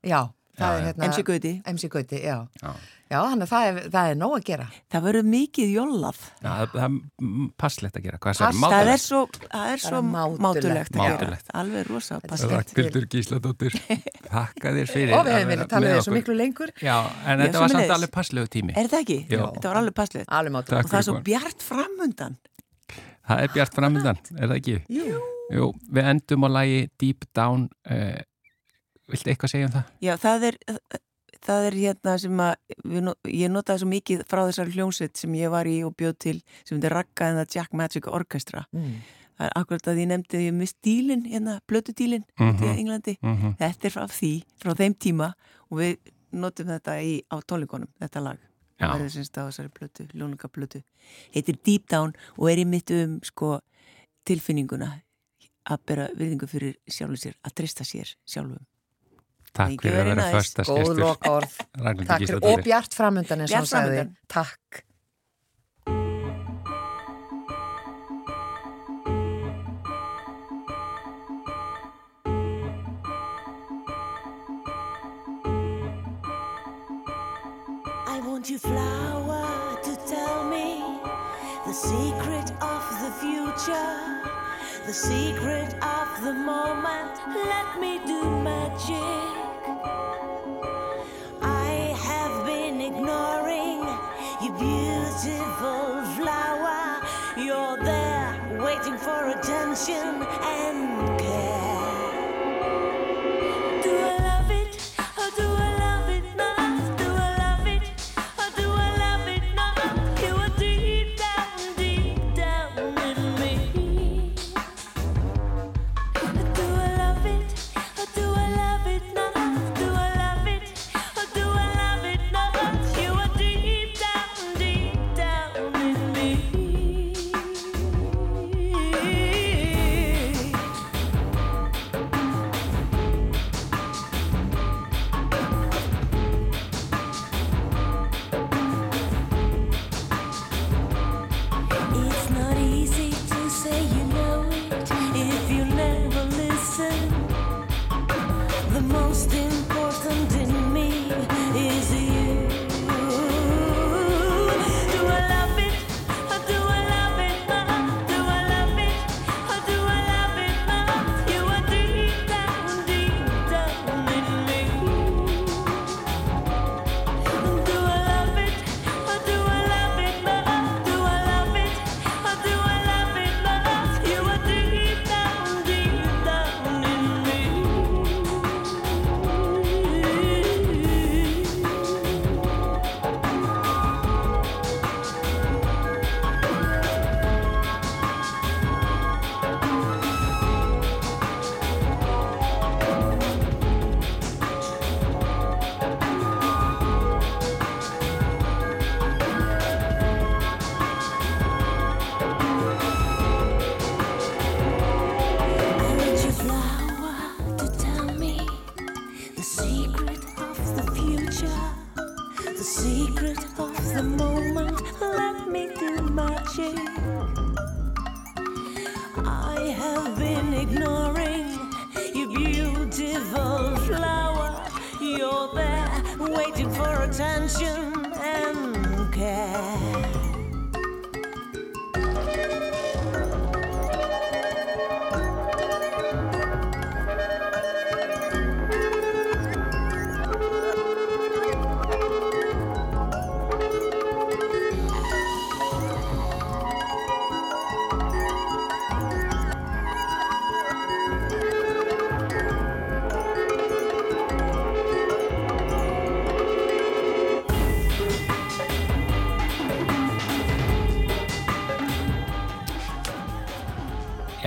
er hérna... MC Gauti. MC Gauti, já. Já. Já, þannig að það er, það er nóg að gera. Það verður mikið jollað. Já, það, það er passlegt að gera. Hvað Pass- sér? Það er svo, það er svo mátulegt. mátulegt að gera. Mátulegt. Alveg rosa Þetta er skemmtilegt. Ragnhildur Gísladóttir, þakka þér fyrir Og við hefum verið talað þessu okkur. miklu lengur. Já, en Já, þetta var samt alveg passlegu tími. Er það ekki? Já. Þetta var alveg passlegt. Alveg mátulegt. Og það er svo bjart framundan. Það er bjart framöndan, er það ekki? Jú. Jú, við endum á lagi Deep Down. Viltu eitthvað segja um það? Já, það er, það er hérna sem að, við, ég notaði svo mikið frá þessar hljómsveit sem ég var í og bjóð til, sem þetta er Ragga en það Jack Magic Orchestra. Mm. Það er akkurat að ég nefndi ég með stílinn, hérna, blötudílinn, Mhm. mm í Englandi. Mm Þetta er frá því, frá þeim tíma og við notum þetta í, á tónleikonum, þetta lag. Já. Það verður semst á þessari blötu, ljónungablötu. Heitir Deep Down og er í mitt um, sko, tilfinninguna að bera viðingu fyrir sjálfum sér, að trista sér sjálfum. Takk fyrir að vera Góð skestur. Takk fyrir. Og. Bjart framundan eins og hann sagði. Takk. I want you, flower, to tell me the secret of the future, the secret of the moment. Let me do magic. Attention and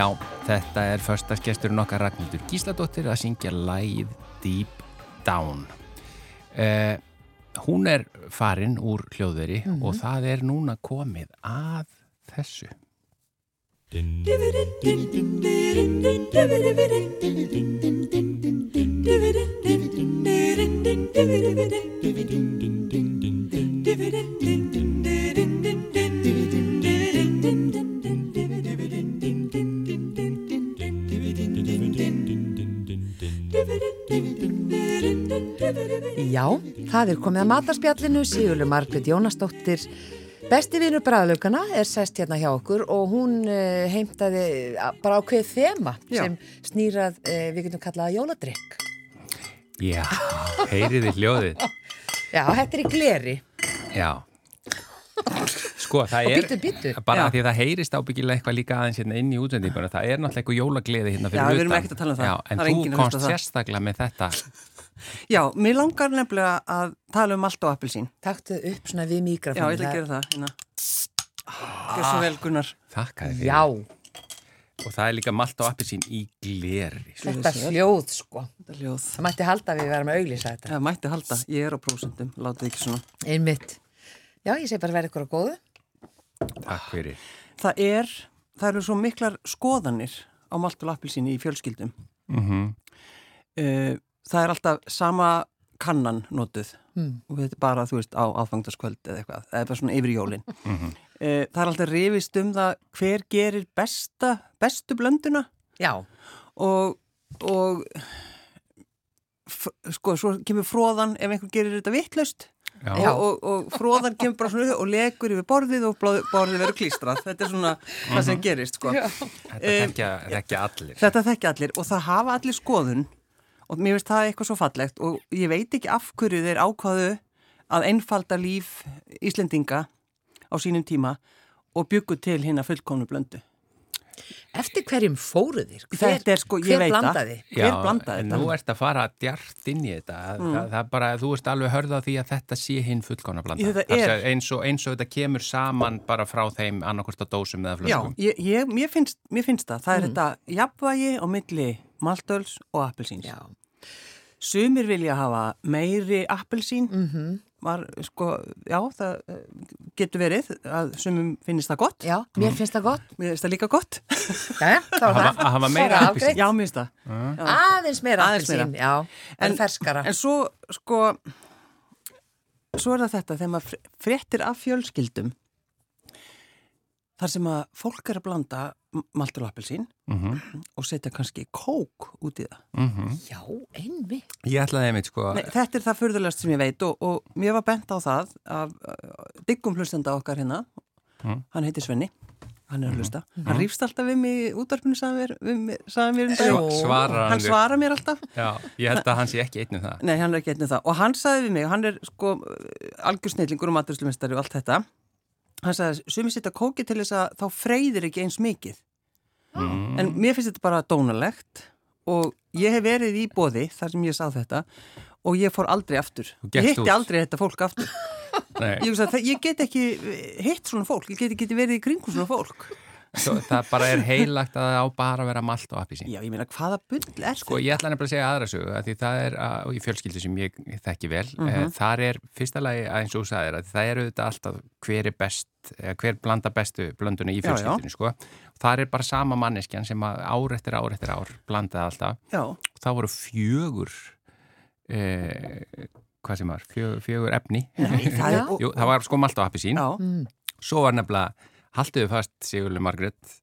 Já, þetta er förstaskesturinn okkar Ragnhildur Gísladóttir að syngja lægið Deep Down. Eh, hún er farin úr hljóðveri og það er núna komið að þessu. Já, það er komið að matarspjallinu, Sigurlu Margret Jónasdóttir, besti vinur bræðlaugana er sest hérna hjá okkur og hún uh, heimtaði bara ákveð þema Já. sem snýrað, uh, við getum kallaða jóladrykk. Já, heyriði hljóðið. Já, þetta er í gleri. Já. Sko, það er, bíddu, bíddu. bara Já. því að það heyrist ábyggilega eitthvað líka aðeins hérna inn í útsendinguna, það er náttúrulega eitthvað jólagleði hérna fyrir Já, utan. við erum ekkert að tala um það. Já, en Það þú komst sérstaklega með þetta. Já, mér langar nefnilega að tala um allt og appelsín. Taktu upp svona við Já, mikrofónu. ég ætla að gera það. Hérna. Gjör svo vel, Gunnar. Þakkaði fyrir. Já, Og það er líka malt og appisín í gleri. þetta hljóð sko. Þetta er ljóð. Það mætti halda að við verðum að auglýsa þetta. Það mætti halda. Ég er á prósentum. Látið ekki svona. Einmitt. Já, ég segi bara verið ykkur á góðu. Takk fyrir. Það er, það eru svo miklar skoðanir á malt og appelsín í fjölskyldum. Mm Uh, það er alltaf sama kannan notuð. Mm. og þetta er bara, þú veist, á aðfangtaskvöld eða eitthvað, það er bara svona yfir jólin. Uh, það er alltaf rifist um það hver gerir besta bestu blönduna. Já, og, og sko, svo kemur fróðan ef einhver gerir þetta vittlust Já. og, og, fróðan kemur bara svona og legur yfir borðið og borðið verður klístrað. Þetta er svona það sem gerist sko. Þetta Um, þekkja, þekkja allir. Þetta þekkja allir og það hafa allir skoðun og mér finnst það eitthvað svo fallegt og ég veit ekki af hverju þeir ákvaðu að einfalda líf Íslendinga á sínum tíma og byggu til hérna fullkomnu blöndu. eftir hverjum fóruðir? Þetta er sko, ég hver blandaði? Hver blandaði nú ert að fara djart inn í þetta. Mm. Það, það er bara, þú ert alveg hörð á því að þetta sé hinn fullkána blanda. Þetta Það er- sé Eins og, eins og þetta kemur saman bara frá þeim annarkvort á dósum eða Já, flöskum. ég, ég, mér, finnst, mér finnst það. Það er þetta jafnvægi á milli maltöls og appelsíns. Já. Sumir vilja hafa meiri appelsín. Mm Var, sko, já, það eh, getur verið að sumum finnist það gott. Já, mér finnst það gott. Mér finnst það líka gott. Já, þá Að er hafa- það. að hafa meira það appelsín. Já, mér finnst það. Já. Aðeins meira Aðeins meira. appelsín, já. En, ferskara. En svo, sko, svo er það þetta, þegar maður fr- fréttir af fjölskyldum, þar sem að fólk er að blanda maltur og appelsín Mm og setja kannski kók út í það. -hmm. Já, einmitt. Ég ætlaði einmitt sko, Nei, þetta er það furðulegast sem ég veit og, og mér var bent á það af uh, diggum hlustenda okkar hérna, Mm. hann heitir Svenni, hann er að hlusta. Hann rýfst alltaf við mig í útvarpinu, sagði mér, við mig, sagði mér um. Sva- svarar hann svarar mér alltaf. já, ég held að hann sé ekki einn um það. Nei, hann er ekki einnið það. Og hann sagði við mig, hann er sko algjörsnillingur og maturslumistari og allt þetta. Hann sagði, sumi setja kóki til þess að þá freyðir ekki eins mikið. Mm. En mér finnst þetta bara dónalegt og ég hef verið í bóði þar sem ég sá þetta og ég fór aldrei aftur. Ég hitti út. aldrei þetta fólk aftur. Ég, ég get ekki hitt svona fólk, ég get ekki verið í kringum svona fólk. Það bara er heilagt að það á bara að vera malt og appisín. Já, ég meina, hvaða bull er Sko, ég ætla nefnilega að segja aðra sögu að því það er, og í fjölskyldu sem ég þekki vel, mm Mhm. þar er fyrsta lagi að eins og þú sagðir að það eru þetta alltaf hver er best, eða hver blanda bestu blönduna í fjölskyldinu, sko. Þar er bara sama manneskjan sem ár eftir ár eftir ár blandaði alltaf. Já, Og það voru fjögur, eh, hvað sem var, fjögur, fjögur efni. Nei, það er... Jú, það var sko malt og appisín. Já. Svo var nefnilega, haldiðu fast, Sigurlu Margrét,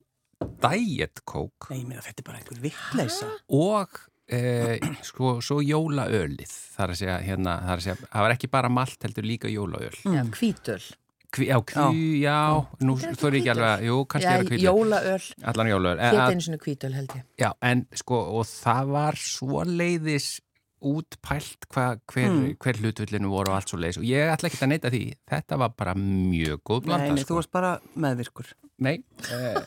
Diet Coke. Nei, ég meina, þetta er bara einhver vittleysa. og e, sko, svo jólaölið. Þar að segja, hérna, þar að segja það var ekki bara malt, heldur líka jólaöl. Já, hvítöl. Kví, já, kví, já, nú er ekki þú er ekki alveg, að- jú, kannski Já, er það kvítöl jólaöl. allan jólaöl. Hétt en, einu svona hvítöl held ég. já, en sko, og það var svo leiðis útpælt hva, hver, Mm. hver hlutvillinu voru og allt svo leiðis og ég ætla ekki að neyta því þetta var bara mjög góð blanda Nei, nei, þú sko. varst bara meðvirkur. Nei, eh,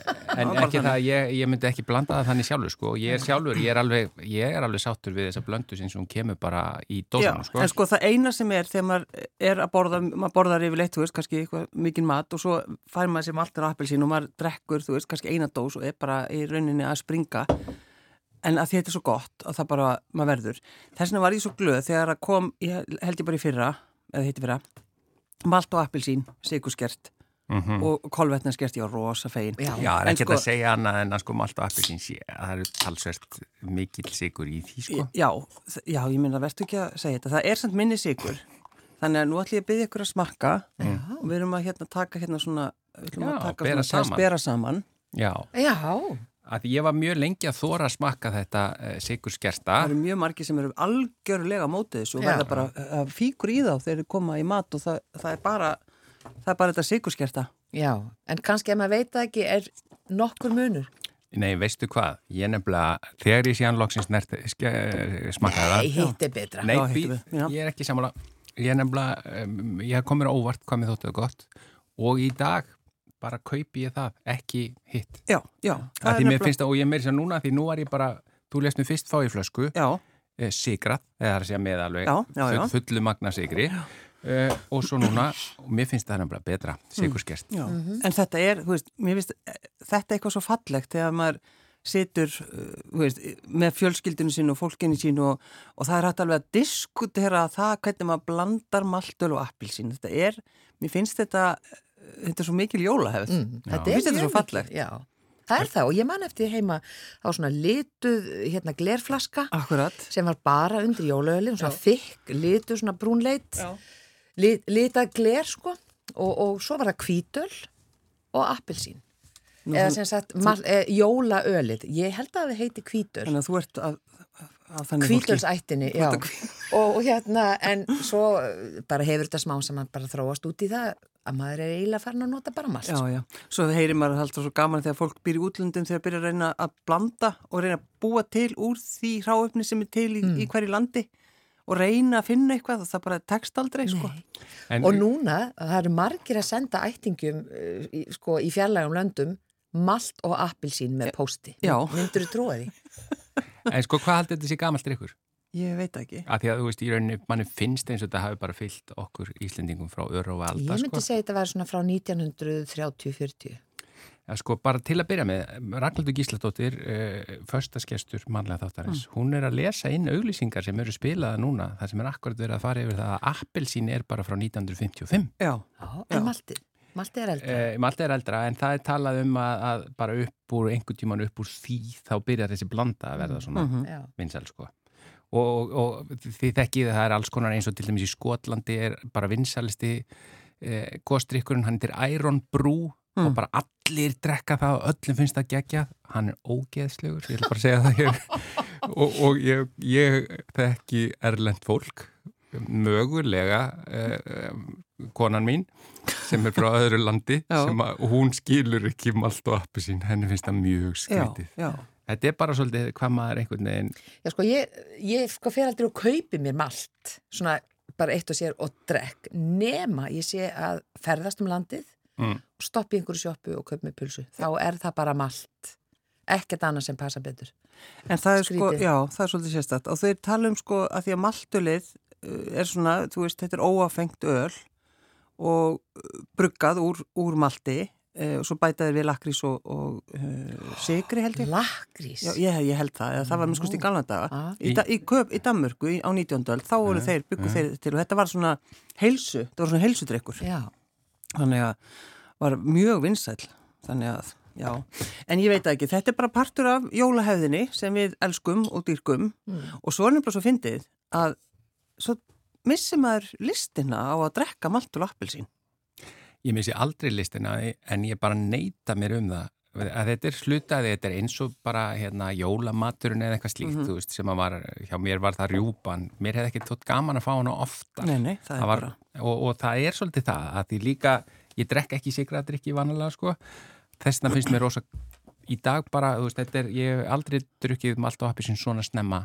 en ekki það, ég, ég myndi ekki blanda það þannig sjálfur sko, ég er sjálfur, ég er alveg, ég er alveg sáttur við þessa blöndu sem hún kemur bara í Já, dósanu sko. en sko það eina sem er þegar maður er að borða, maður borðar yfirleitt, þú veist, kannski mikinn mat og svo fær maður sem alltaf appelsín og maður drekkur, þú veist, kannski eina dós og er bara í rauninni að springa en að því þetta er svo gott að það bara maður verður. Þess vegna var ég svo glöð þegar að kom, ég held ég bara í fyrra eða heiti fyrra, malt og appelsín sigurskert og kolvetnaskert, ég var rosa fegin. Já. Já, það er En ekkert sko- að segja annað en að sko malt og appelsín sé, það eru talsvert mikill sigur í því sko. Já, já, ég minna, verðstu ekki að segja þetta. Það er samt minni sigur. Þannig að nú ætlum ég að byggja ykkur að smakka og við erum að hérna taka hérna svona, við ætlum Já, að taka svona, bera saman. Já, Já, að ég var mjög lengi að þóra að smakka þetta uh, sigur skersta. Það eru mjög margir sem eru algjörlega á mótið þessu og verða bara að fíkur í þá þegar þeir koma í mat og það, það er bara, það er bara þetta sigurskerta. já, en kannski ef maður veit það ekki er nokkur munur. Nei, veistu hvað, ég nefnilega, þegar ég síðan loksins nert, ske, smakkaði það. Nei, hitt er betra. Nei, Já, við, ég er ekki samála ég nefnilega, um, ég hef komið óvart hvað mér þóttuðu gott og í dag bara kaupi ég það, ekki hitt Já, já. því mér finnst það, og ég meiri sér núna því nú var ég bara, þú lest mér fyrst fá í flösku Já, eh, sigrað, eða það er að segja með alveg Já, já, já. full, fullu magna sigri uh, og svo núna, og mér finnst það nefnilega betra, sigurskert já. En þetta er, þú veist, mér finnst þetta er eitthvað svo fallegt þegar maður situr, uh, þú veist, með fjölskyldinu sín og fólkinu sín og, og það er hægt alveg að diskutera það hvernig maður blandar maltöl og appilsín. Þetta er, mér finnst þetta, þetta er svo mikil jólahefð. Mm, þetta mjög svo fallegt. Já, það er það og ég man eftir heima á svona lituð hérna glerflaska Akkurat. sem var bara undir jólaöli svona þykk, lituð, svona brúnleit lit, litað gler sko og, og svo var það kvítöl og appelsín eða sem sagt mal, e, jólaölið ég held að það heiti kvítöl Þannig að þú ert að, að. Kvítölsættinni, já. Og, og hérna, en svo eh, bara hefur þetta smá sem bara þróast út í það að maður er eiginlega farin að nota bara malt. Já, já. Svo heyrir maður alltaf svo gaman þegar fólk býr í útlöndum þegar byrja að reyna að blanda og reyna að búa til úr því hráöfni sem er til í, í hverju landi og reyna að finna eitthvað og það bara tekst aldrei, sko. en, Og núna, það eru margir að senda ættingum í, sko, í fjarlægum löndum malt og appilsín með pósti. Já. Myndur þú trúa því? en sko, hvað haldið þetta sé gamalt ykkur? Ég veit ekki. að því að þú veist, í rauninni, manni finnst eins og þetta hafi bara fyllt okkur Íslendingum frá öru og alda, Ég myndi sko. segja þetta var svona frá 1930-40. Ja, sko, bara til að byrja með, Ragnhildur Gísladóttir, uh, förstaskestur mannlega þáttarins, hún er að lesa inn auglýsingar sem eru spilaða núna, það sem er akkurat verið að fara yfir það að appelsín er bara frá 1955. Já, Já, en maltið, maltið er eldra. Uh, Malta er eldra, en það er talað um að, að bara upp úr, einhvern tíman upp úr því, þá byrjar þessi blanda að verða svona Já. vinsæl, sko. Og, og því þekkið það er alls konar eins og til dæmis í Skotlandi er bara vinsælisti eh, kostrykkurinn, hann er Iron Brew og bara allir drekka það og öllum finnst það gegja hann er ógeðslegur, ég ætla bara að segja það hér og, og ég, ég þekki erlend fólk mögulega eh, eh, konan mín sem er frá öðru landi Já. sem að, hún skilur ekki malt og appi sín, henni finnst það mjög já, skrítið já. Þetta er bara svolítið hvað maður einhvern veginn Já, sko, ég, ég sko fer aldrei og kaupi mér malt, svona bara eitt og sér og drekk, nema ég sé að ferðast um landið Mm. og stoppi í einhverju sjoppu og kaupi mér pulsu. Þá er það bara malt. Ekkert annað sem passa betur. En það er sko, Skrítið. já, það er svolítið sérstætt og þeir tala um sko að því að maltölið uh, er svona, þú veist, þetta er óafengt öl og uh, bruggað úr, úr malti uh, og svo bæta þeir við lakrís og, og uh, sigri held ég. Lakrís. Já, ég, ég held það, það var mjög skoðst í galna daga. Ah. Í, í, í Danmörku á 19. öld, þá voru þeir, byggu þeir til og þetta var svona heilsu, þetta var svona heilsudrykkur. Þannig að var mjög vinsæl, þannig að, já. En ég veit ekki, þetta er bara partur af jólahefðinni sem við elskum og dýrkum og svo er nefnilega svo fyndið að svo missi maður listina á að drekka maltul appelsín. Ég missi aldrei listina en ég bara neyta mér um það. Að þetta er slutaði, þetta er eins og bara hérna jólamaturinn eða eitthvað slíkt þú veist, sem að var, hjá mér var það rjúpan. Mér hefði ekki tótt gaman að fá hana ofta Nei, nei, það er var, bara- og, og það er svolítið það að því líka, ég drekk ekki sigradrykki vanalega sko, þessna finnst mér rosa í dag bara, veist, þetta er ég hef aldrei drukkið malt og appi sem svona snemma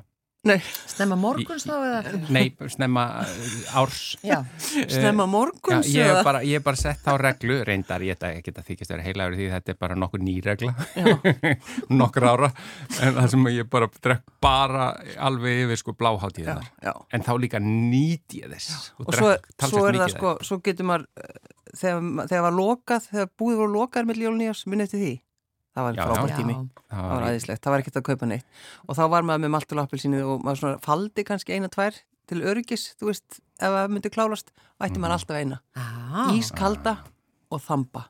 Nei, Snemma morguns þá eða? Nei, snemma uh, árs. Já, snemma morguns Já, ég hef bara, bara sett á reglu, reyndar, ég get að þykist að vera heilagur í því þetta er bara nokkur ný regla, nokkur ára, en það sem ég bara drekk bara alveg yfir sko bláháttíðar. Já, já. En þá líka nýt ég þess. Og svo, svo er það sko, svo getur maður eh, þegar, þegar var lokað, þegar búið voru lokað með jólnýjars, minn eftir því það var Já, frábært já. tími, það var æðislegt. Það var ekkert að kaupa neitt. Og þá var maður með malt og maður svona faldi kannski eina tvær til öryggis, þú veist ef það myndi klálast, ætti maður alltaf eina. Ah, ískalda og þamba.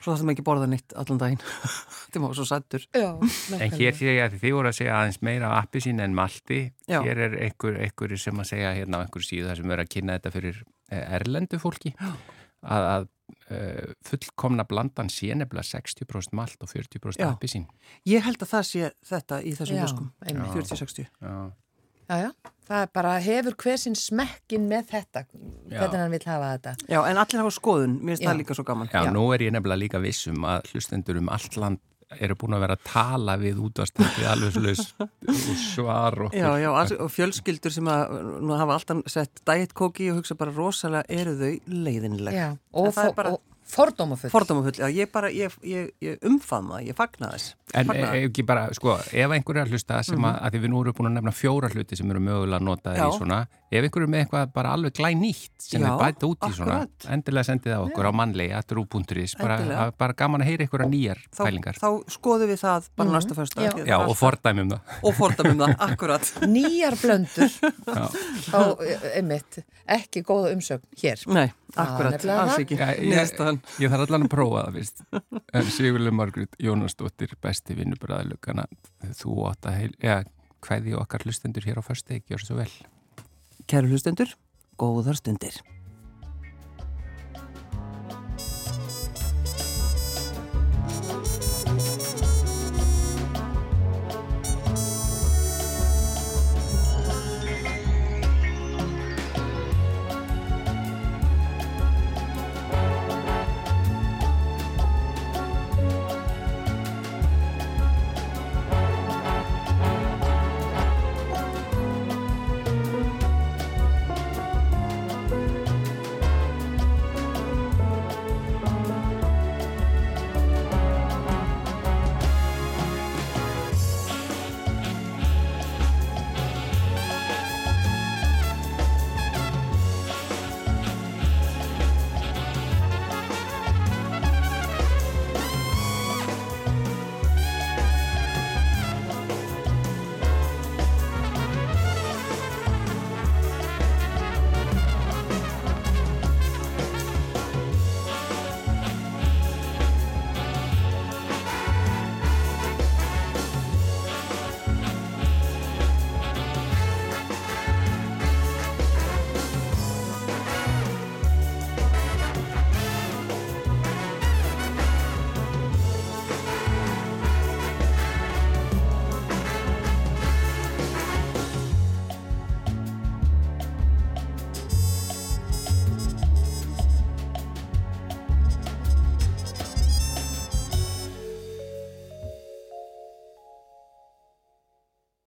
Svo það sem ekki borða neitt allan daginn. Þetta var svo sættur já En hér sé ég að þið voru að segja aðeins meira af appi sín en malti. Já. Hér er einhver, einhver sem að segja hérna á einhver síðu þar sem verður að kynna þetta fyrir eh, erlendu fólki að, að uh, fullkomna blandan sé nefnilega 60% malt og 40% Já. appi sín. ég held að það sé þetta í þessum Já, einmitt. 40-60 Já. Já, já, það er bara hefur hver sinn smekkin með þetta, hvernig hann vil hafa þetta. já, en allir hafa skoðun, mér finnst Já. það líka svo gaman Já, Já. nú er ég nefnilega líka vissum að hlustendur um allt land eru búin að vera að tala við útvastandi alveg slaus og svar okkur. Já, já, og fjölskyldur sem að nú hafa alltaf sett diet kóki og hugsa bara rosalega eru þau leiðinleg Já, og, er fó- bara- og fordómafull. fordómafull, já, ég bara, ég, ég, ég umfamma það, ég fagna þess En Fagna e, ekki bara, sko, ef einhver er að hlusta sem að, að því við nú erum búin að nefna fjóra hluti sem eru mögulega að nota. Já. í svona ef einhver er með eitthvað bara alveg glæn nýtt sem Já, er bæta út í svona akkurat. endilega sendið á okkur á mannlega trú.is, bara, Endilega. að- bara gaman að heyra að nýjar þá, pælingar þá skoðum við það bara næsta fyrsta Já. Já, og fordæmum það og fordæmum það, akkurat Nýjar blöndur, Já. þá, e- einmitt, ekki góða umsögn hér. Nei, akkurat, alls það. ekki Já, ég, þarf allan að prófa það, vist en Sigurlega Margrét Jónasdóttir besti vinnubræðalugana þú átt að heil, ja, hvaði okkar hlustendur hér á föstu, gjör svo vel. Kæru hlustendur, góðar stundir